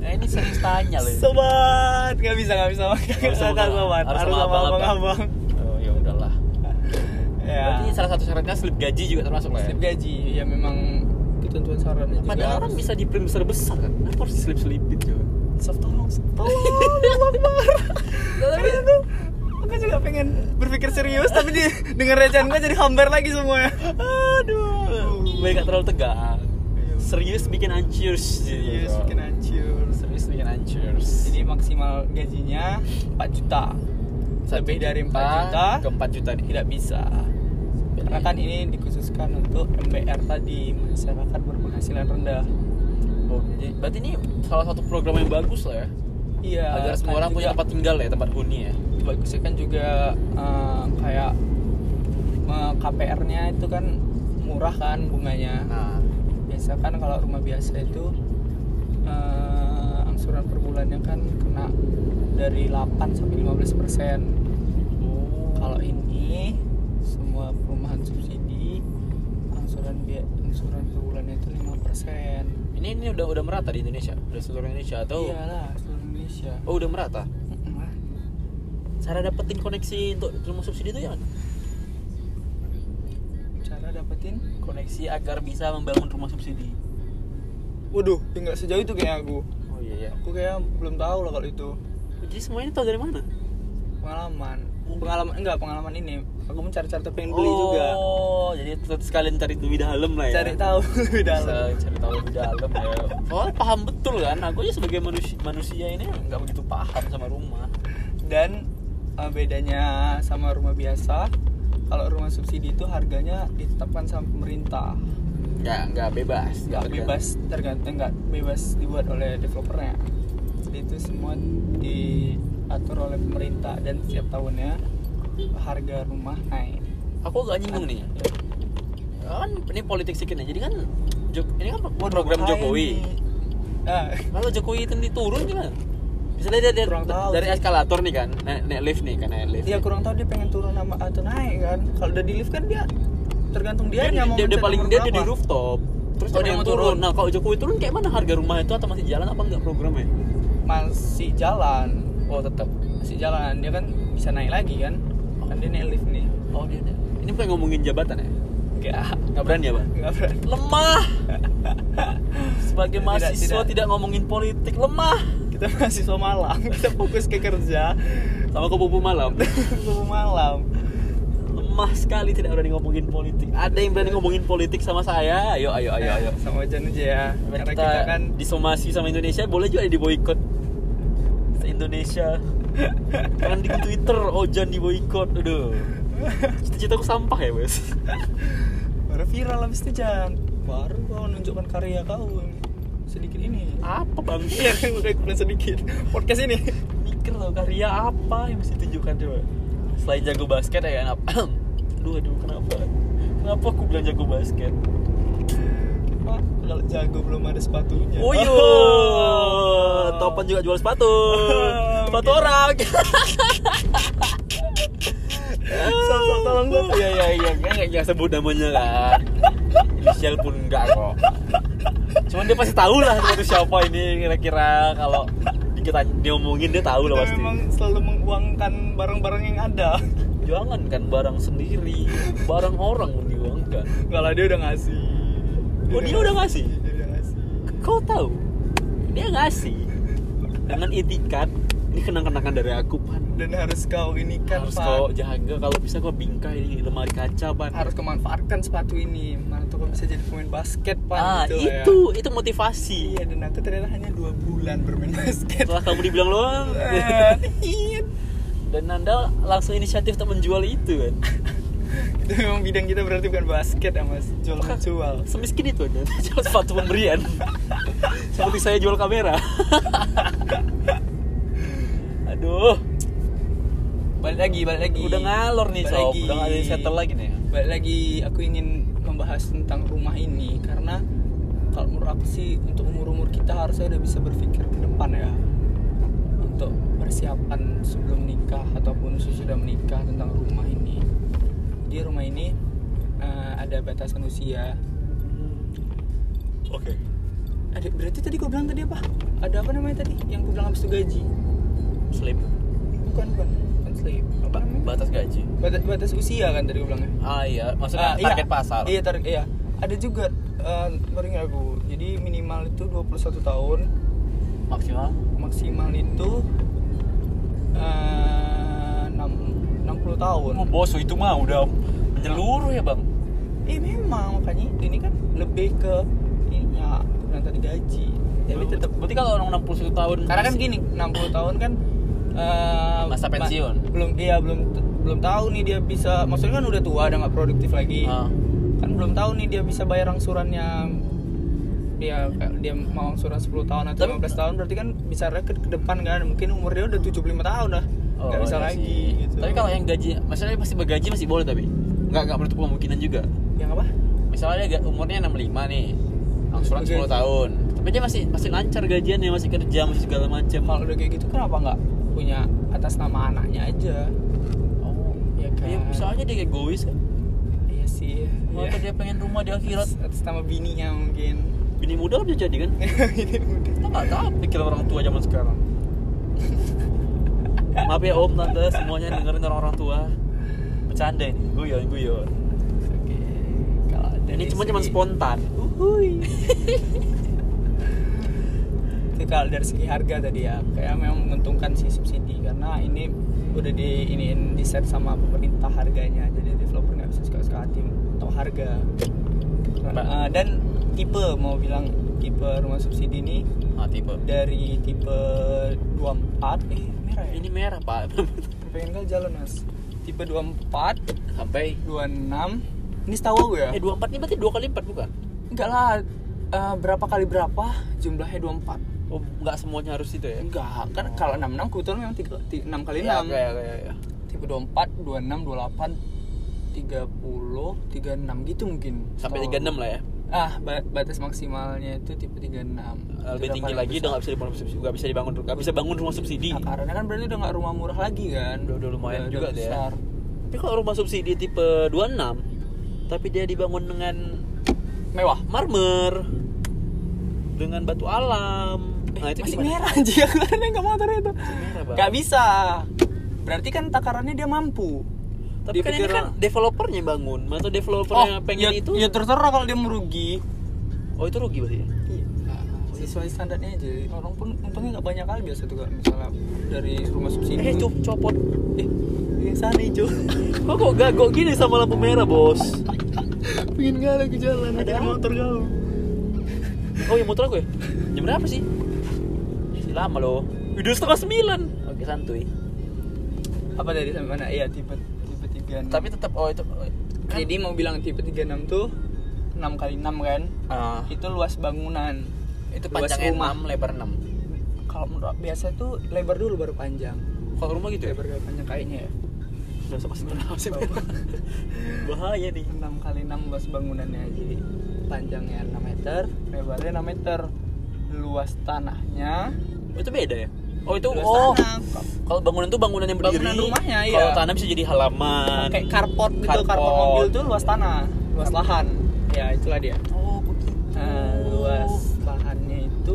eh, *laughs* ini serius tanya loh. sobat nggak bisa nggak bisa bisa sama kan kakak, sobat harus sama sama abang-abang. abang-abang Oh, ya udahlah. *laughs* ya Berarti salah satu syaratnya slip gaji juga termasuk lah ya. slip gaji ya memang ketentuan sarannya juga Padahal orang harus- bisa di print besar-besar kan. Kenapa harus slip selipin coba? Sof tolong tolong *laughs* tapi itu aku juga pengen berpikir serius tapi di denger recehan gue jadi hambar lagi semuanya Aduh, gak terlalu tegang. Serius bikin anjurs. serius bikin hancur Serius bikin anjurs. jadi maksimal gajinya 4 juta lebih dari 4 juta ke 4 juta nih. tidak bisa karena kan ini dikhususkan untuk MBR tadi masyarakat berpenghasilan rendah Oh, jadi berarti ini salah satu program yang bagus lah ya. iya Agar semua kan orang punya juga tempat tinggal ya, tempat huni ya. Bagusnya kan juga eh, kayak KPR-nya itu kan murah kan bunganya. Nah, biasa kan kalau rumah biasa itu eh, angsuran per bulannya kan kena dari 8 sampai 15 persen. Kalau ini semua perumahan subsidi angsuran biaya angsuran per bulannya itu 5 persen. Ini ini udah udah merata di Indonesia, udah seluruh Indonesia atau? Iyalah seluruh Indonesia. Oh udah merata. Cara dapetin koneksi untuk rumah subsidi itu ya? cara dapetin Koneksi agar bisa membangun rumah subsidi. waduh ya nggak sejauh itu kayak aku Oh iya iya. aku kayak belum tahu lah kalau itu Jadi semua ini tahu dari mana? pengalaman pengalaman enggak pengalaman ini aku mencari-cari tapi pengen beli juga Oh, jadi tetap sekalian cari lebih dalam lah ya. cari tahu *laughs* lebih Bisa dalam cari tahu lebih dalam ya. Soalnya paham betul kan. Aku aja sebagai manusia, manusia ini nggak begitu paham sama rumah. dan uh, bedanya sama rumah biasa kalau rumah subsidi itu harganya ditetapkan sama pemerintah Nggak nggak bebas. nggak bebas tergantung nggak bebas dibuat oleh developernya jadi itu semua diatur oleh pemerintah dan setiap tahunnya harga rumah naik Aku agak nyinggung nih. Ya. Kan ini politik sedikit. Jadi kan ini kan program Jokowi. nih. Ah, Kalau Jokowi itu diturun gimana? Misalnya dia, dia Kurang tahu dari sih. eskalator nih kan, naik, naik lift nih kan, naik lift. dia kurang tahu dia pengen turun nama atau naik kan kalau udah di lift kan dia tergantung dia, dia, mau dia, dia paling dia, dia di rooftop. Terus Oh, dia mau turun. turun. Nah, kalau Jokowi turun kayak mana harga rumah itu atau masih jalan apa enggak programnya? masih jalan Oh, tetap. masih jalan dia kan bisa naik lagi kan kan dia naik lift nih Oh, dia, dia. Ini bukan ngomongin jabatan ya? enggak Nggak berani ya, Bang? enggak berani Lemah. *laughs* Sebagai Tidak, mahasiswa tidak, tidak. ngomongin politik, lemah. Kita mahasiswa malam. *laughs* Kita fokus ke kerja. Sama kupu malam. *laughs* Kupu malam. Lemah sekali tidak berani ngomongin politik. Ada yang berani ngomongin politik sama saya? Ayo, ayo, ayo, ayo. *laughs* sama Jan aja ya Karena kita, kita, kan disomasi sama Indonesia boleh juga di boykot Indonesia. Kan di Twitter Ojan di boykot aduh. Cita-citaku sampah ya wes baru viral habis itu Jan. Baru kau menunjukkan karya kau sedikit ini. Apa bang? *laughs* Iya ikutan sedikit. Podcast ini. Mikir tau karya apa yang mesti tunjukkan coba. Selain jago basket ya kan apa aduh *coughs* aduh kenapa? Kenapa aku bilang jago basket? Kalau jago belum ada sepatunya. Oh iya. *laughs* Topan juga jual sepatu. *laughs* Sepatu orang. Sok-sok tolong gua. iya iya iya. Nggak nggak sebut namanya kan. Inisial pun enggak kok cuman dia pasti tahu lah itu siapa ini kira-kira. Kalau kita diomongin dia tahu lah pasti. memang selalu menguangkan barang-barang yang ada. *laughs* Jangan kan barang sendiri barang orang mau diuangkan Enggak lah dia udah ngasih. Oh, dia udah ngasih? Dia udah ngasih. Kau tahu? Dia ngasih. Dengan itikat ini kenang-kenangan dari aku pan Dan harus kau ini kan harus Pak. kau jaga. Kalau bisa kau bingkai di lemari kaca pan Harus kau manfaatkan sepatu ini. Mana tuh kau bisa jadi pemain basket Pak. Ah gitu ya. itu itu motivasi. Iya dan aku ternyata hanya dua bulan bermain basket. Setelah kamu dibilang lo *laughs* Eh, iya. dan anda langsung inisiatif untuk menjual itu kan *laughs* Itu memang bidang kita berarti bukan basket ya mas. Jual menjual. Semiskin itu anda *laughs* jual sepatu pemberian. Seperti saya jual kamera. Aduh Balik lagi, balik lagi. Udah ngalor nih Balik sob. lagi. udah ada settle lagi nih. Balik lagi aku ingin membahas tentang rumah ini. Karena kalau menurut aku sih untuk umur-umur kita harusnya udah bisa berpikir ke depan ya. Untuk persiapan sebelum nikah ataupun sesudah menikah tentang rumah ini. Di rumah ini eh, ada batasan usia. Oke. Ada berarti tadi kau bilang tadi apa? Ada apa namanya tadi? Yang kau bilang habis itu gaji? Slip bukan bukan slip apa? Namanya batas gaji. Batas, batas usia kan tadi kau bilangnya ah iya. Maksudnya Ah, target iya. pasar. Iya target iya. Ada juga baru ingat aku. Jadi minimal itu 21 tahun. Maksimal? Maksimal itu eh, 6, 60 tahun. Oh, bos itu mah udah menyeluruh ya bang? Eh memang. Makanya ini kan lebih ke ininya yang tadi gaji. Tapi tetap berarti kalau orang 61 tahun karena kan gini 60 tahun kan eh, Masa ma- pensiun. belum iya belum belum tahu nih dia bisa maksudnya kan udah tua udah nggak produktif lagi Ah. kan belum tahu nih dia bisa bayar angsurannya dia dia mau angsuran 10 tahun atau Tapi- 15 tahun berarti kan bisa ke, ke depan kan mungkin umur dia udah 75 tahun dah Oh, nggak bisa iya lagi gitu Tapi kalau yang gaji, maksudnya masih bergaji masih boleh tapi nggak nggak menutup kemungkinan juga. yang apa Misalnya dia umurnya 65 nih, angsuran Oke. 10 tahun, tapi dia masih masih lancar gajiannya, masih kerja, masih segala macam. kalau udah kayak gitu kenapa nggak punya atas nama anaknya aja oh, ya kan ya bisa aja dia egois kan. iya sih Oh, iya. dia pengen rumah di akhirat. atas, atas nama bininya mungkin Bini muda kan bisa jadi kan? *laughs* ini Kita nggak tahu pikiran orang tua zaman sekarang. *laughs* Maaf ya om, tante, semuanya dengerin orang-orang tua. Bercanda ini, guyon, guyon. Oke. Kalau dari Ini cuma cuma spontan. Uhuy. *laughs* Itu kalau dari segi harga tadi ya, kayak memang menguntungkan sih subsidi karena ini udah di ini di set sama pemerintah harganya, jadi developer nggak bisa suka-suka hati atau harga. Eh, dan tipe mau bilang tipe rumah subsidi ini Ah, tipe. dari tipe 24 eh merah ya? Ini merah pak. *laughs* pengen kali jalan mas tipe 24 Sampai 26 ini setahu gue ya eh 24 ini berarti dua kali empat bukan? enggak lah eh, berapa kali berapa jumlahnya 24 Oh nggak semuanya harus itu ya? enggak kan kalau 66 kebetulan memang 3, 6 kali 6 Iya, kayak kayak ya. tipe 24 26 28 30 36 gitu mungkin Sampai Setahu 36 lah ya. ah ba- batas maksimalnya itu tipe 36 Lebih Itu tinggi lagi besar. udah nggak bisa dibangun subsidi, nggak bisa dibangun, nggak bisa bangun rumah subsidi. Nah, karena kan berarti udah nggak rumah murah lagi kan Udah- udah lumayan juga deh ya. besar. Tapi kalau rumah subsidi tipe 26 tapi dia dibangun dengan mewah marmer dengan batu alam. Nah, itu masih gimana? merah aja karena nggak motor itu merah, nggak bisa berarti kan takarannya dia mampu Tapi kan ini kan developernya bangun, atau developernya pengen ya, itu. ya terserah kalau dia merugi Oh, itu rugi berarti ya? Iya. sesuai standarnya aja orang pun untungnya nggak banyak kali biasa tuh misalnya dari rumah subsidi Eh, cop copot. eh yang sana hijau *laughs* Kok kok gagok gini sama lampu merah, Bos? pengen nggak lagi jalan Ada motor kau Oh, yang motor aku ya? Jam berapa sih? Masih lama loh. Udah setengah sembilan. Oke, santuy. apa dari sampai mana? Iya tipe tipe tiga Tapi tetap oh itu kan jadi mau bilang tipe 36 tuh 6 kali 6 kan? Ah, itu luas bangunan. Itu luas panjangnya rumah. 6, lebar 6. kalau menurut biasa tuh lebar dulu baru panjang. Kalau rumah gitu ya? lebar baru panjang kayaknya ya. Udah sama masih *laughs* Bahaya nih. 6 kali 6 luas bangunannya. Jadi panjangnya 6 meter lebarnya 6 meter. Luas tanahnya Oh, itu beda ya? Oh, itu luas oh. Kalau bangunan itu bangunan yang berdiri. Bangunan rumahnya, iya. Kalau tanah bisa jadi halaman. kayak carport gitu Carport. carport mobil tuh luas tanah luas lahan ya itulah dia Oh, begitu. nah, luas lahannya itu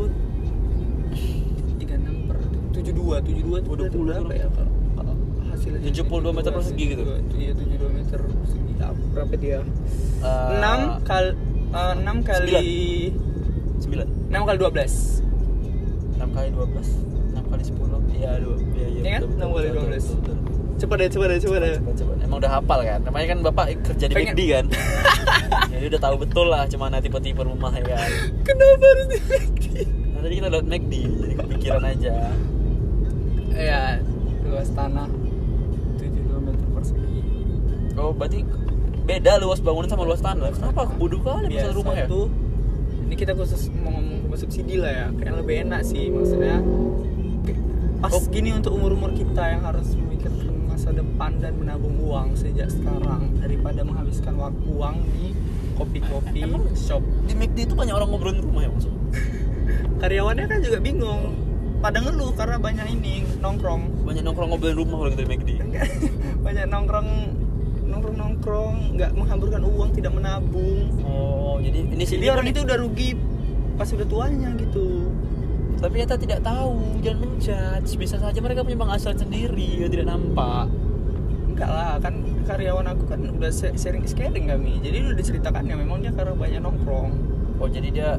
36 per 72 72 itu Waduh, berarti berapa kurang. ya kalau hasilnya 72 meter persegi gitu? iya 72 meter persegi Ya, berapa dia Eh, 6 kali 6 kali 9. 6 kali 12 6 kali 12 6 kali 10 iya dua iya iya Iya kan? betul, 6 betul, kali betul, 12. betul, betul. coba deh coba deh coba deh. Emang udah hafal kan? Namanya kan bapak kerja di McD kan? *laughs* Jadi udah tahu betul lah cuma tipe-tipe rumah ya kan? Kenapa harus di nah, tadi kita lihat McD jadi kepikiran aja. Ya luas tanah 72 meter persegi. Oh berarti beda luas bangunan sama luas tanah. Kenapa? Bodoh kali biasa masalah rumah ya? tuh ini kita khusus mau ngomong rumah subsidi lah ya. Kayak lebih enak sih maksudnya. Pas Oh. gini untuk umur-umur kita yang harus memikirkan masa depan dan menabung uang sejak sekarang daripada menghabiskan waktu uang di kopi-kopi shop. di McD itu banyak orang ngobrolin rumah ya maksudnya? Karyawannya kan juga bingung. Pada ngeluh karena banyak ini nongkrong. Banyak nongkrong ngobrolin rumah kalau kita di McD *laughs* banyak nongkrong nongkrong nongkrong nggak menghamburkan uang tidak menabung. Oh jadi ini sih jadi orang itu udah rugi pas udah tuanya gitu. Tapi kita tidak tahu jangan menjudge bisa saja mereka punya penghasilan sendiri yang tidak nampak. Enggak lah kan karyawan aku kan udah sharing sharing kami. Jadi udah diceritakan ya memang dia karena banyak nongkrong. Oh jadi dia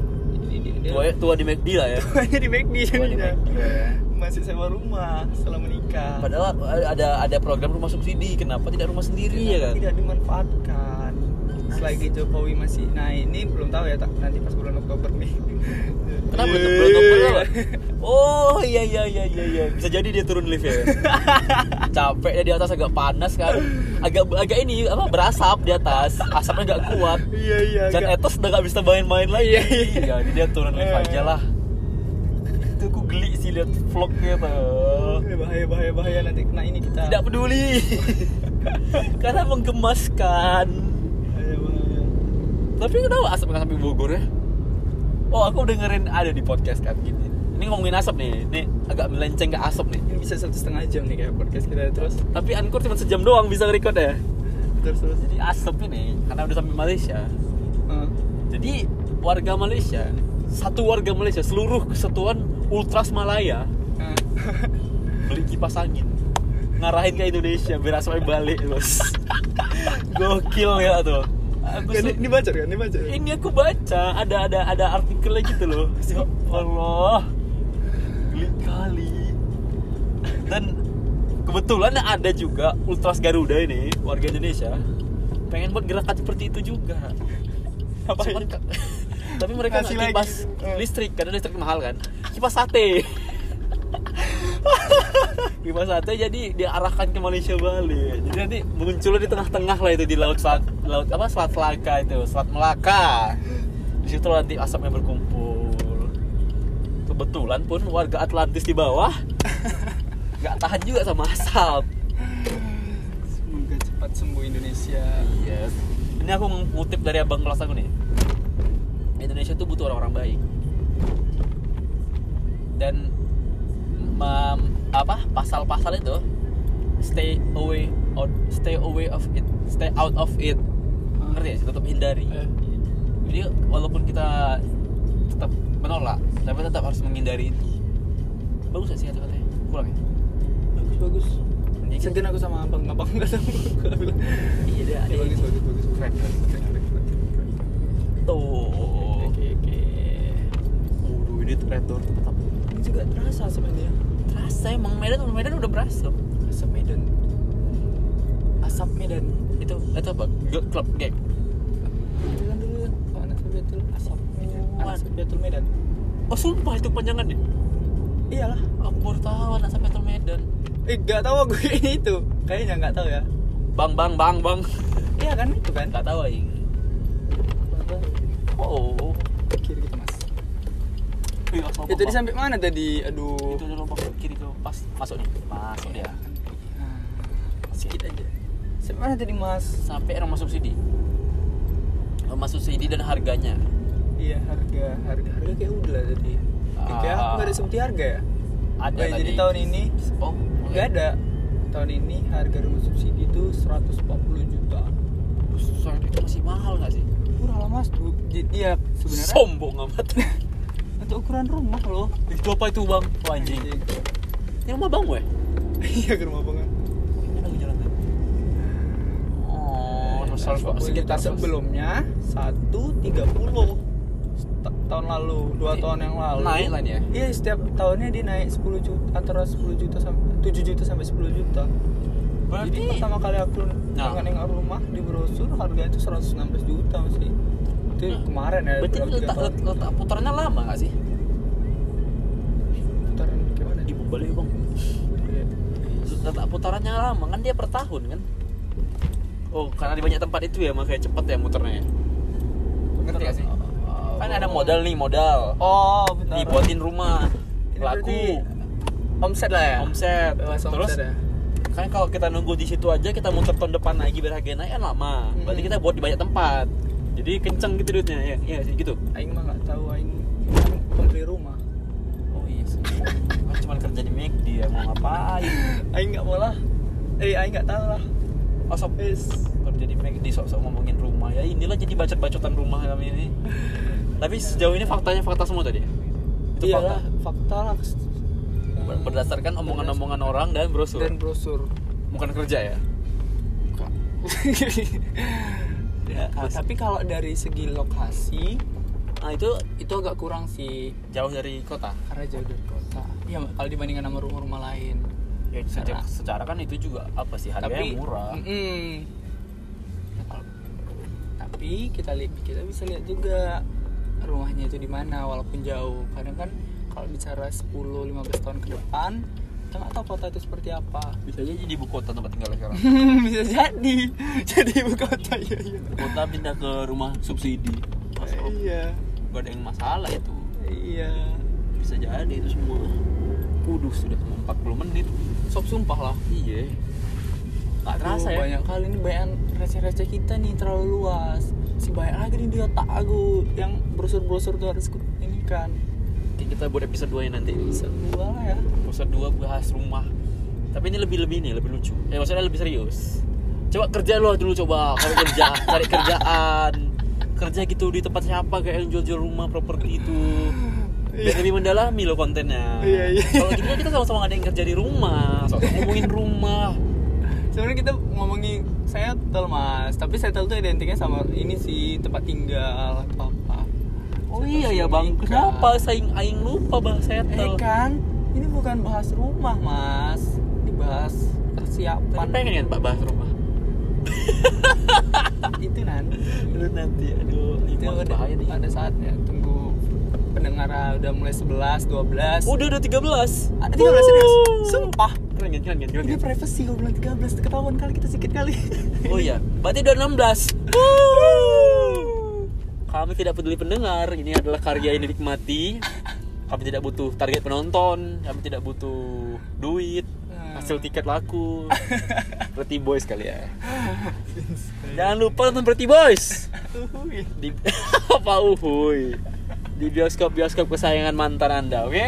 dia, dia tua tua di McD lah ya? Tuanya di McD tua di jadinya. Ya masih sewa rumah setelah menikah. Padahal ada ada program rumah subsidi. Kenapa tidak rumah sendiri? Ya kan? tidak dimanfaatkan selagi Jokowi masih nah ini belum tahu ya tak nanti pas bulan Oktober nih *laughs* Kenapa tuh? Belum Oktober apa? Oh iya iya iya iya iya. Bisa jadi dia turun lift ya. *laughs* Capek ya di atas agak panas kan. Agak agak ini apa berasap di atas. Asapnya agak kuat. iya iya Dan Etos udah gak bisa main-main lagi. Iya, iya. Jadi dia turun lift Eh. aja lah. Itu aku geli sih lihat vlognya tuh. Eh, bahaya bahaya bahaya nanti kena ini kita Tidak peduli. *laughs* Karena menggemaskan. Tapi kenapa asap nggak sampai Bogor ya? Oh aku dengerin ada di podcast kan gini. Ini ngomongin asap nih, ini agak melenceng ke asap nih. ini bisa satu setengah jam nih kayak podcast kita terus Tapi Anchor cuma sejam doang bisa record ya. terus terus Jadi asap ini karena udah sampai Malaysia. Eh, Jadi warga Malaysia, satu warga Malaysia seluruh kesatuan Ultras Malaya eh. beli kipas angin ngarahin ke Indonesia biar asapnya balik bos. *laughs* Gokil ya tuh. Aku Ini, ini baca kan ini baca ini aku baca ada ada ada artikelnya gitu loh. *laughs* Ya Allah. Geli kali. Dan kebetulan ada juga Ultras Garuda ini warga Indonesia. Pengen buat gerakan seperti itu juga. Apa Cuman tapi mereka nggak kipas lagi. Eh. listrik karena listrik mahal kan. Kipas sate *laughs* kipas sate jadi diarahkan ke Malaysia balik jadi nanti munculnya di tengah-tengah lah itu di laut selat laut apa selat Melaka itu selat Melaka di situ nanti asapnya berkumpul kebetulan pun warga Atlantis di bawah *laughs* nggak tahan juga sama asap semoga cepat sembuh Indonesia Yes. Ini aku ngutip dari abang kelas aku nih. Indonesia tuh butuh orang-orang baik. Dan mem- apa pasal-pasal itu stay away out, stay away of it, stay out of it. Ngerti ya? Tetap hindari. Eh. Jadi walaupun kita tetap menolak, tapi tetap harus menghindari itu. Bagus gak sih kata-katanya? Kurang ya? bagus bagus Ini kan- segan aku sama abang abang nggak tahu Aku bilang, *laughs* Iya dia ada. "Eh, bagus bagus bagus Keren, keren. Tuh. oke oke Waduh, ini tuh redor tetap ini juga terasa sebenarnya terasa emang Medan Medan udah berasa. Asap Medan. Asap Medan. Itu itu apa? Klub geng? Bilang dulu. Oh, anak Betul asap Medan. Oh, anak Betul Medan. Oh sumpah itu panjangannya iyalah. Aku baru tahu anak sampai Metal Medan. Eh nggak tahu aku *laughs* ini itu kayaknya nggak tahu ya. Bang bang bang bang. Iya kan? Itu kan? Nggak tahu aing oh kiri kita mas Ih, apa- ya tadi sampai mana tadi? Aduh. Itu ada lubang kiri tuh pas masuk nih masuk dia. Nah, sedikit aja. Sampai mana tadi mas? Sampai rumah subsidi rumah subsidi dan harganya. Iya harga harga harga kayak udah lah tadi. Ah. kayak aku nggak ada seperti harga ya? Ada Oh, ya, tadi. jadi tahun ini oh nggak ada. Tahun ini harga rumah subsidi itu 140 juta. Soalnya itu masih mahal nggak sih? Murah lah mas tuh iya sebenarnya sombong amat *laughs* ukuran rumah loh. Itu apa itu bang. Oh, anjing. Ini rumah bang gue iya ke rumah kan? Oh, terus kita sebelumnya 130 Ta- tahun lalu dua Ini tahun yang lalu. Naik lah dia. iya setiap tahunnya dia naik 10 juta antara 10 juta sampai 7 juta sampai 10 juta. Berarti jadi pertama kali aku Nah. nengok rumah di brosur harganya itu 116 juta masih itu Nah, kemarin ya berarti letak, letak, letak putarannya lama gak sih? putaran gimana Ibu balik bang. Iya. Letak putarannya lama kan dia per tahun kan? Oh, karena di banyak tempat itu ya makanya cepet ya muternya. ya? Ngerti gak sih? Kan ada modal nih modal. oh bentar Dibuatin rumah. Ini Laku. berarti omset lah ya Omset. Bebas Terus omset ya? kan kalau kita nunggu di situ aja kita muter tahun depan lagi biar harganya naik kan lama. Berarti kita buat di banyak tempat. Jadi kenceng gitu duitnya ya. Iya sih gitu. Aing mah nggak tahu Aing pembeli rumah Oh iya sih. Kan cuma kerja di McD ya mau ngapain? *laughs* Aing nggak mau lah eh Aing nggak tahu lah Oh kerja di McD sok-sok ngomongin rumah ya inilah jadi bacot-bacotan rumah kami ini. Tapi sejauh ini faktanya fakta semua tadi. ya? Itu iyalah fakta lah Ber- Berdasarkan omongan-omongan orang dan brosur. dan brosur Bukan kerja ya. *laughs* ya, Terus, tapi kalau dari segi lokasi nah itu itu agak kurang sih. Jauh dari kota. karena jauh dari kota. Ya kalau dibandingkan sama rumah-rumah lain. Ya, secara, secara kan itu juga apa sih harganya tapi murah. Kalau- tapi tapi kita lihat kita bisa lihat juga rumahnya itu di mana walaupun jauh. Kadang kan kalau bicara 10-15 tahun ke depan kita nggak tahu kota itu seperti apa. *laughs* Bisa aja *laughs* jadi ibu kota tempat tinggal sekarang. Bisa jadi. Jadi ibu kota ya kota pindah ke rumah subsidi. Iya. Gak ada yang masalah itu. Iya. Bisa jadi itu semua. Waduh sudah mau 40 menit. Sob sumpah lah. Iya. Gak terasa ya. banyak kali nih banyak receh-receh kita nih terlalu luas. Si banyak lagi nih di otak aku yang brosur-brosur tuh harus ini kan kita buat episode 2 nya nanti. Sebuah lah ya. Episode 2 bahas rumah. Tapi ini lebih lebih nih lebih lucu. Eh maksudnya lebih serius. Coba kerja lo dulu coba. Kalau kerja cari kerjaan. Kerja gitu di tempat siapa kayak yang jual-jual rumah properti itu. Biar lebih mendalami lo kontennya. Iya, iya. kalau gitu kan kita sama-sama ada yang kerja di rumah. So, ngomongin rumah. Sebenarnya kita ngomongin saya settle mas. Tapi settle tuh identiknya sama ini sih tempat tinggal apa oh iya ya bang. nikah. kenapa saya aing lupa bahas eh settle kan ini bukan bahas rumah mas. Ini bahas Tapi persiapan pengen kan pak bahas rumah. *laughs* Itu nanti. Aduh, nanti aduh itu itu ada, bahaya nih ada saatnya. tunggu pendengar udah mulai 11 12 udah udah 13 ada 13 serius? Sumpah. Keren kan keren kan keren ini privacy gue bilang 13 ketahuan kali kita sedikit kali. Oh iya, berarti udah 16 *laughs* Kami tidak peduli pendengar. Ini adalah karya yang dinikmati. Kami tidak butuh target penonton. Kami tidak butuh duit Hasil tiket laku. *laughs* Pretty Boys kali ya. Jangan lupa nonton Pretty Boys. Di *laughs* Apa uhuy? Di bioskop-bioskop kesayangan mantan anda, oke?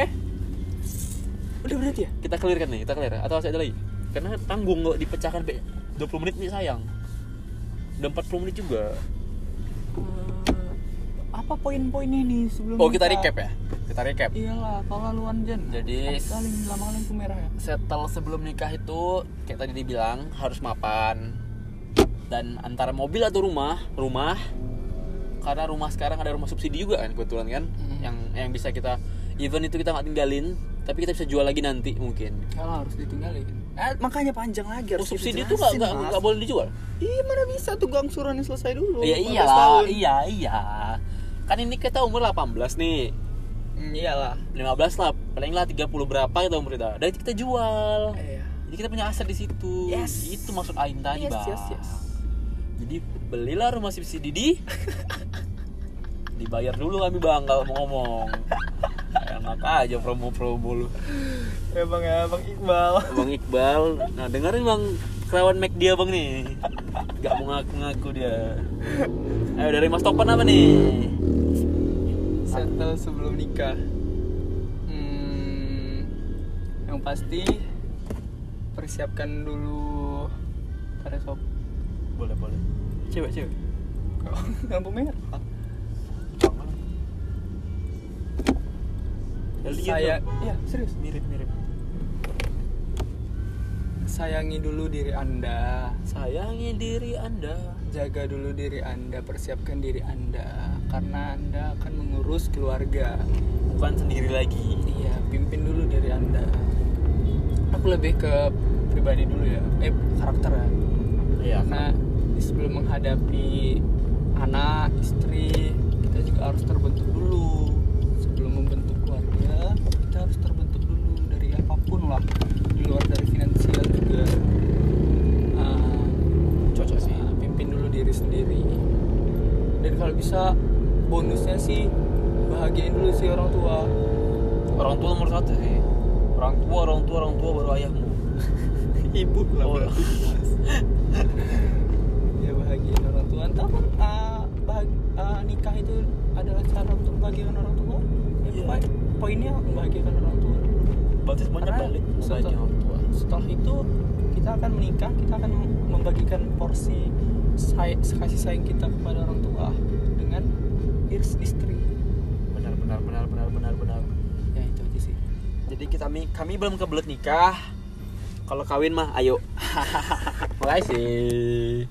udah berarti ya? Kita clear kan nih, kita clear. Atau masih ada lagi? Karena tanggung kok dipecahkan sampai 20 menit nih sayang. Udah 40 menit juga. Eh, apa poin-poinnya nih sebelum Oh kita recap ya? Kita recap. Iyalah kalau luan jen. Jadi- kali lama kali lampu merah ya? Settle sebelum nikah itu Kayak tadi dibilang harus mapan. Dan antara mobil atau rumah Rumah Karena rumah sekarang ada rumah subsidi juga kan Kebetulan kan? Mhm. Yang yang bisa kita Even itu kita nggak tinggalin Tapi kita bisa jual lagi nanti mungkin. Kalau harus ditinggalin. Eh, makanya panjang lagi Oh, harus subsidi itu nggak dijelasin, nggak boleh dijual? iya mana bisa tuh gangsurannya selesai dulu? Iya 15 iyalah, tahun. iya iya Kan ini kita umur 18 nih Hmm, iyalah 15 lah, paling lah 30 berapa kita umur kita Dan itu kita jual iya Jadi kita punya aset di situ. Yes. Itu maksud Aing tadi, Yes, Bang. yes, yes. Jadi belilah rumah subsidi di *laughs* dibayar dulu kami bang kalau mau ngomong *laughs* enak aja promo-promo lu. Bang ya bang Iqbal. Bang Iqbal. Nah dengerin bang kerawan Mac dia bang nih. Gak mau ngaku-ngaku dia. Ayo dari Mas Topan apa nih? Settle sebelum nikah. Hmm, yang pasti persiapkan dulu pada sob boleh boleh. Cewek cewek. Lampu merah Saya dong. ya serius. Mirip mirip. Sayangi dulu diri anda. Sayangi diri anda. Jaga dulu diri anda persiapkan diri anda karena anda akan mengurus keluarga. Bukan sendiri lagi. Iya pimpin dulu diri anda. Aku lebih ke pribadi dulu ya eh karakter ya. Iya, karena sebelum menghadapi anak istri kita juga harus terbentuk dulu sebelum membentuk keluarga kita harus terbentuk dulu dari apa pun lah di luar dari finansial juga. Ah, cocok sih. ah, pimpin dulu diri sendiri. Dan kalau bisa bonusnya sih bahagiain dulu sih orang tua. Orang tua nomor satu sih. Orang tua orang tua orang tua baru ayahmu. *laughs* Ibu lah Oh. *laughs* ya bahagiain orang tua. Entah ah, bahag- ah, nikah itu adalah cara untuk membahagiakan orang tua. Ya, pokoknya poinnya membahagiakan orang tua berarti semuanya Karena balik setelah, setelah orang tua setelah itu kita akan menikah kita akan membagikan porsi say- kasih sayang kita kepada orang tua dengan is- istri. Benar benar benar benar benar benar. Ya itu aja sih. Jadi kita kami kami belum kebelet nikah. Kalau kawin mah ayo. *laughs* Makasih